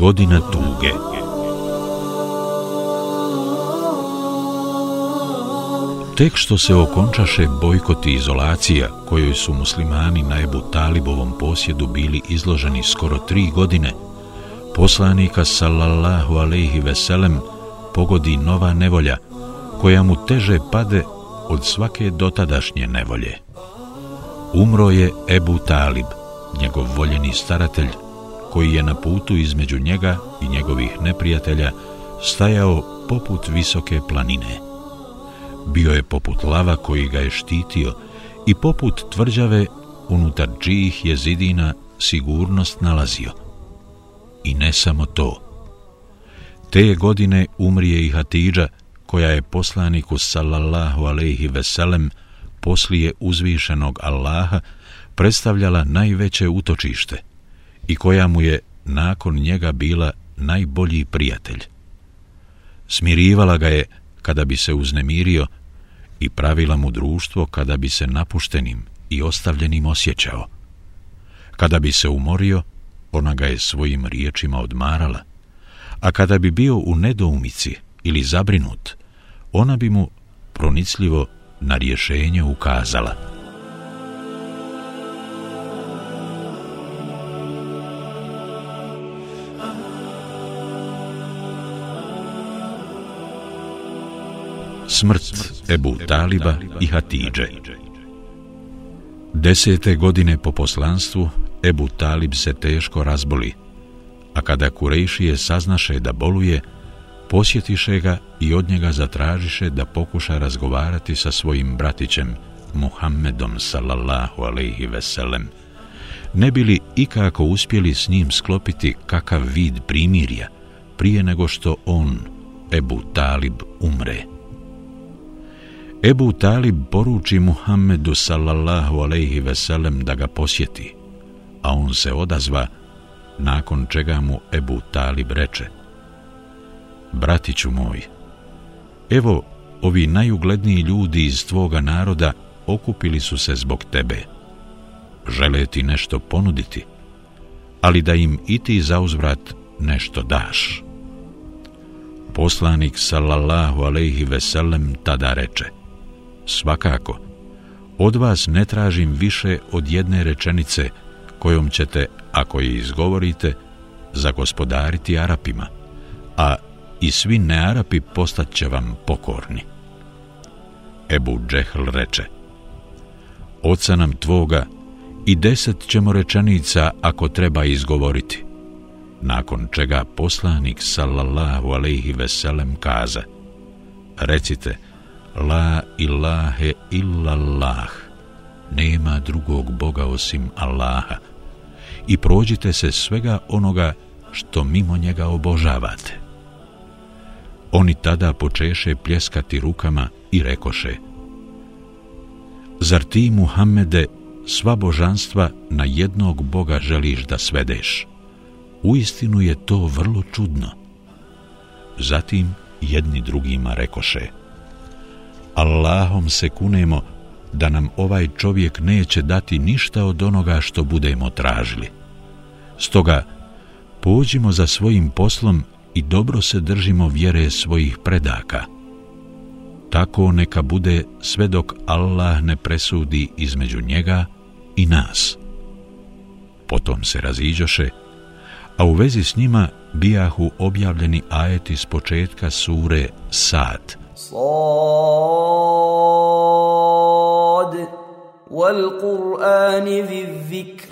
Godina tuge Tek što se okončaše bojkot i izolacija, kojoj su muslimani na Ebu Talibovom posjedu bili izloženi skoro tri godine, poslanika sallallahu alaihi veselem pogodi nova nevolja, koja mu teže pade od svake dotadašnje nevolje. Umro je Ebu Talib, njegov voljeni staratelj, koji je na putu između njega i njegovih neprijatelja stajao poput visoke planine. Bio je poput lava koji ga je štitio i poput tvrđave unutar čijih je zidina sigurnost nalazio. I ne samo to. Te godine umrije i Hatidža, koja je poslaniku sallallahu alaihi veselem poslije uzvišenog Allaha predstavljala najveće utočište i koja mu je nakon njega bila najbolji prijatelj. Smirivala ga je kada bi se uznemirio i pravila mu društvo kada bi se napuštenim i ostavljenim osjećao. Kada bi se umorio, ona ga je svojim riječima odmarala, a kada bi bio u nedoumici ili zabrinut, ona bi mu pronicljivo na rješenje ukazala. Smrt Ebu Taliba i Hatidže Desete godine po poslanstvu Ebu Talib se teško razboli, a kada Kurejšije saznaše da boluje, posjetiše ga i od njega zatražiše da pokuša razgovarati sa svojim bratićem Muhammedom sallallahu alaihi veselem. Ne bili ikako uspjeli s njim sklopiti kakav vid primirja prije nego što on, Ebu Talib, umre. Ebu Talib poruči Muhammedu sallallahu alaihi veselem da ga posjeti, a on se odazva, nakon čega mu Ebu Talib reče – bratiću moj, evo ovi najugledniji ljudi iz tvoga naroda okupili su se zbog tebe. Žele ti nešto ponuditi, ali da im i ti za uzvrat nešto daš. Poslanik sallallahu alejhi ve sellem tada reče: Svakako, od vas ne tražim više od jedne rečenice kojom ćete, ako je izgovorite, zagospodariti Arapima, a i svi nearapi postat će vam pokorni. Ebu Džehl reče, Oca nam tvoga i deset ćemo rečenica ako treba izgovoriti. Nakon čega poslanik sallallahu alaihi veselem kaza, recite, La ilahe illallah, nema drugog Boga osim Allaha, i prođite se svega onoga što mimo njega obožavate. Oni tada počeše pljeskati rukama i rekoše Zar ti, Muhammede, sva božanstva na jednog Boga želiš da svedeš? Uistinu je to vrlo čudno. Zatim jedni drugima rekoše Allahom se kunemo da nam ovaj čovjek neće dati ništa od onoga što budemo tražili. Stoga, pođimo za svojim poslom i dobro se držimo vjere svojih predaka. Tako neka bude sve dok Allah ne presudi između njega i nas. Potom se raziđoše, a u vezi s njima bijahu objavljeni ajeti s početka sure Sad. Sad. Wal Qur'ani vi zikr.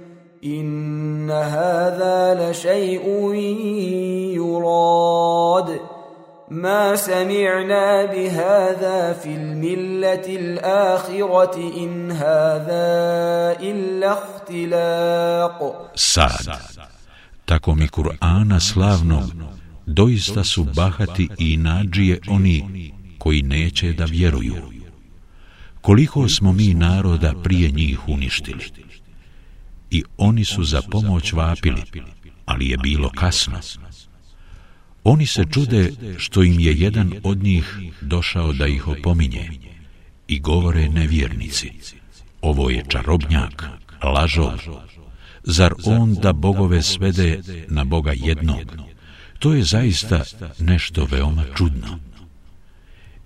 إن هذا لشيء يراد ما سمعنا بهذا في الملة الآخرة إن هذا إلا اختلاق سعد tako mi Kur'ana slavnog doista su bahati i nađije oni koji neće da vjeruju. Koliko smo mi naroda prije njih uništili. I oni su za pomoć vapili, ali je bilo kasno. Oni se čude što im je jedan od njih došao da ih opominje i govore nevjernici. Ovo je čarobnjak, lažov. Zar on da bogove svede na Boga jednog? To je zaista nešto veoma čudno.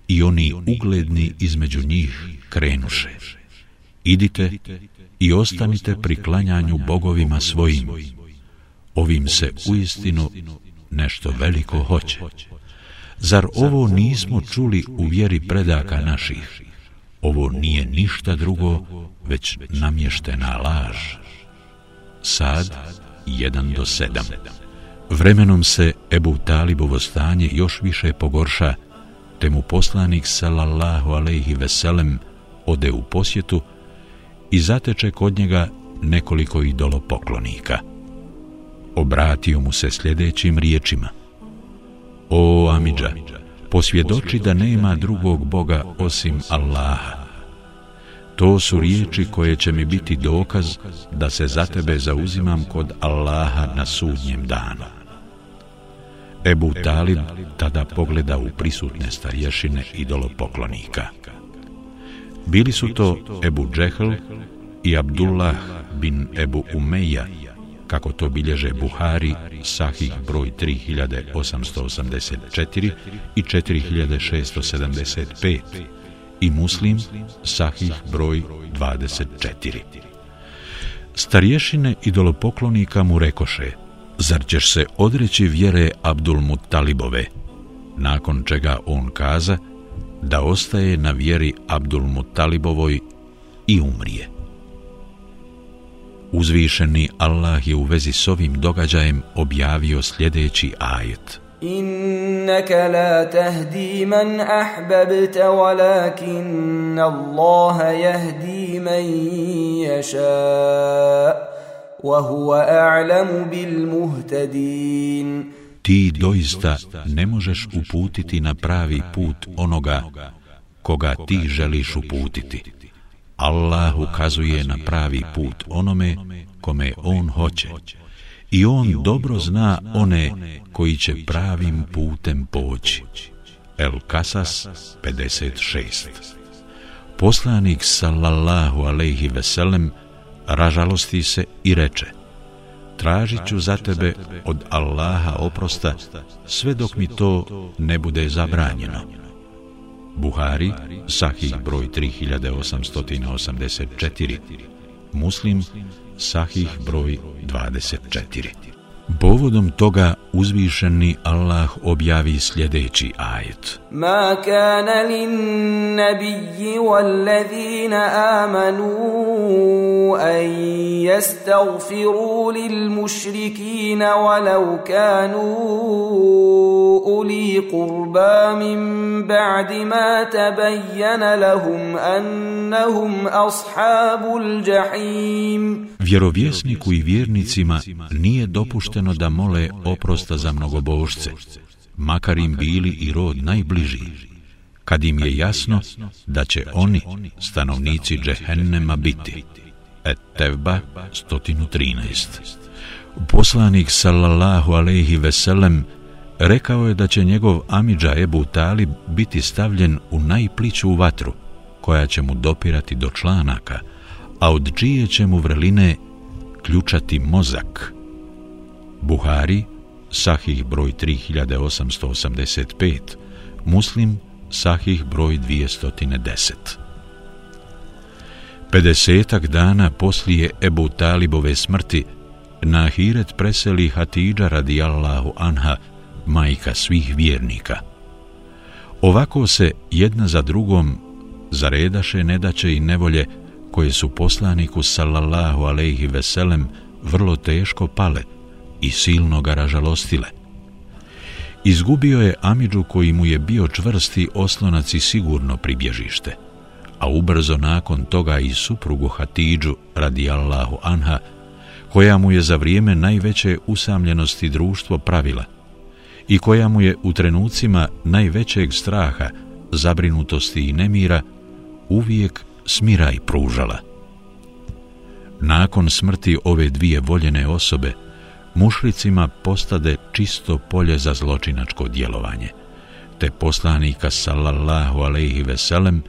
I oni ugledni između njih krenuše. Idite i ostanite pri klanjanju bogovima svojim. Ovim se uistinu nešto veliko hoće. Zar ovo nismo čuli u vjeri predaka naših? Ovo nije ništa drugo, već namještena laž. Sad, 1 do 7. Vremenom se Ebu Talibovo stanje još više pogorša, te mu poslanik sallallahu alejhi ve sellem ode u posjetu i zateče kod njega nekoliko idolopoklonika. Obratio mu se sljedećim riječima. O Amidža, posvjedoči da nema drugog Boga osim Allaha. To su riječi koje će mi biti dokaz da se za tebe zauzimam kod Allaha na sudnjem danu. Ebu Talib tada pogleda u prisutne starješine idolopoklonika. Bili su to Ebu Džehl i Abdullah bin Ebu Umeja, kako to bilježe Buhari, sahih broj 3884 i 4675 i Muslim, sahih broj 24. Starješine idolopoklonika mu rekoše – zar ćeš se odreći vjere Abdul Muttalibove, nakon čega on kaza da ostaje na vjeri Abdul Mutalibovoj i umrije. Uzvišeni Allah je u vezi s ovim događajem objavio sljedeći ajet. Innaka la tahdi man ahbabta walakin Allah yahdi man yasha wa huwa a'lamu bil muhtadin. Ti doista ne možeš uputiti na pravi put onoga koga ti želiš uputiti. Allah ukazuje na pravi put onome kome on hoće. I on dobro zna one koji će pravim putem poći. El Kasas 56 Poslanik sallallahu alejhi ve sellem ražalosti se i reče Tražit ću za tebe od Allaha oprosta sve dok mi to ne bude zabranjeno. Buhari, Sahih broj 3884, Muslim, Sahih broj 24. Povodom toga uzvišeni Allah objavi sljedeći ajet. Ma kana lin nabiyyi wal ladina amanu an yastaghfiru lil mushrikin walau kanu uli qurba min ba'di ma tabayyana lahum annahum ashabul jahim. Vjerovjesniku i vjernicima nije dopušteno da mole oprosta za mnogobožce, makar im bili i rod najbliži, kad im je jasno da će oni, stanovnici džehennema, biti. Et Tevba 113 Poslanik sallallahu alaihi veselem rekao je da će njegov Amidža Ebu Talib biti stavljen u najpliću vatru, koja će mu dopirati do članaka, a od čije će mu vreline ključati mozak. Buhari, Sahih broj 3885, Muslim, Sahih broj 210. Pedesetak dana poslije Ebu Talibove smrti, na ahiret preseli Hatidža radijallahu anha, majka svih vjernika. Ovako se jedna za drugom zaredaše nedaće i nevolje koje su poslaniku sallallahu alejhi ve sellem vrlo teško pale i silno ga ražalostile. Izgubio je Amidžu koji mu je bio čvrsti oslonac i sigurno pribježište, a ubrzo nakon toga i suprugu Hatidžu radijallahu anha, koja mu je za vrijeme najveće usamljenosti društvo pravila i koja mu je u trenucima najvećeg straha, zabrinutosti i nemira uvijek smiraj pružala. Nakon smrti ove dvije voljene osobe, mušlicima postade čisto polje za zločinačko djelovanje, te poslanika sallallahu alaihi veselem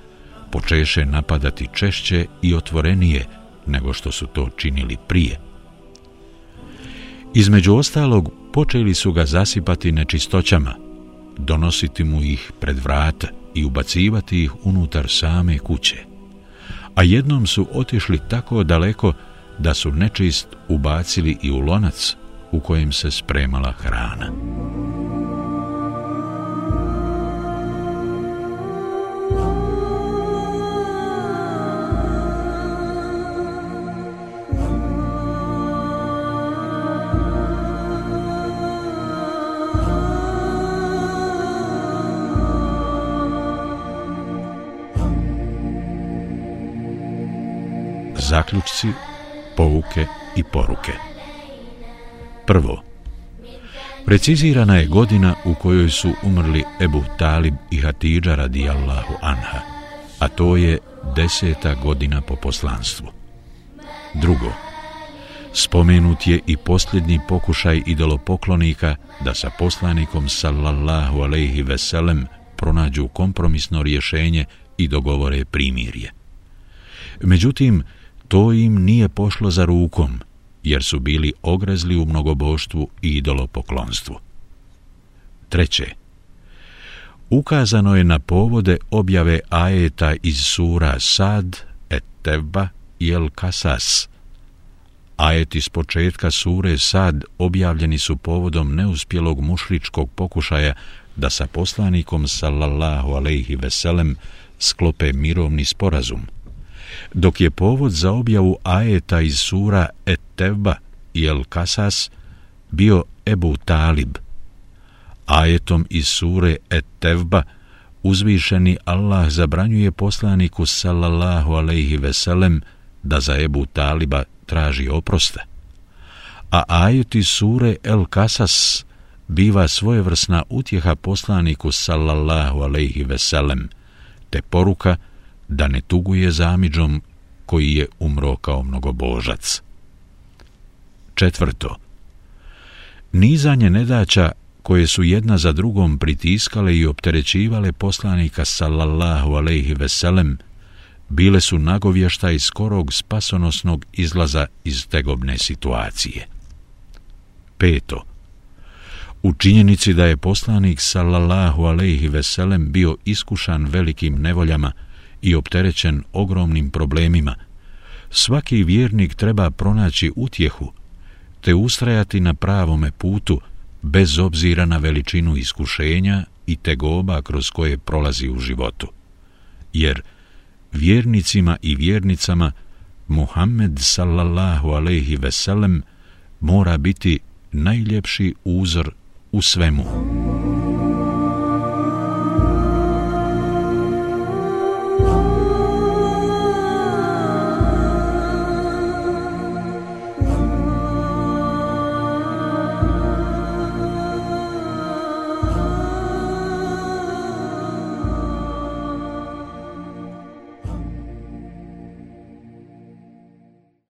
počeše napadati češće i otvorenije nego što su to činili prije. Između ostalog, počeli su ga zasipati nečistoćama, donositi mu ih pred vrata i ubacivati ih unutar same kuće. A jednom su otišli tako daleko da su nečist ubacili i u lonac u kojem se spremala hrana. Zaključci, pouke i poruke. Prvo, precizirana je godina u kojoj su umrli Ebu Talib i Hatidža radijallahu anha, a to je deseta godina po poslanstvu. Drugo, spomenut je i posljednji pokušaj idolopoklonika da sa poslanikom sallallahu alaihi veselem pronađu kompromisno rješenje i dogovore primirje. Međutim, to im nije pošlo za rukom, jer su bili ogrezli u mnogoboštvu i idolopoklonstvu. Treće, ukazano je na povode objave ajeta iz sura Sad, Etteba i El Kasas. Ajeti s početka sure Sad objavljeni su povodom neuspjelog mušličkog pokušaja da sa poslanikom sallallahu alejhi veselem sklope mirovni sporazum – dok je povod za objavu ajeta iz sura Et-Tevba i El-Kasas bio Ebu Talib. Ajetom iz sure Et-Tevba uzvišeni Allah zabranjuje poslaniku sallallahu alaihi veselem da za Ebu Taliba traži oproste. A ajet iz sure El-Kasas biva svojevrsna utjeha poslaniku sallallahu alaihi veselem, te poruka – da ne tuguje zamidžom koji je umro kao mnogobožac. Četvrto. Nizanje nedaća koje su jedna za drugom pritiskale i opterećivale poslanika sallallahu alejhi ve sellem bile su nagovještaj skorog spasonosnog izlaza iz tegobne situacije. Peto. U činjenici da je poslanik sallallahu alejhi ve sellem bio iskušan velikim nevoljama i opterećen ogromnim problemima, svaki vjernik treba pronaći utjehu te ustrajati na pravome putu bez obzira na veličinu iskušenja i tegoba kroz koje prolazi u životu. Jer vjernicima i vjernicama Muhammed sallallahu alejhi ve sellem mora biti najljepši uzor u svemu.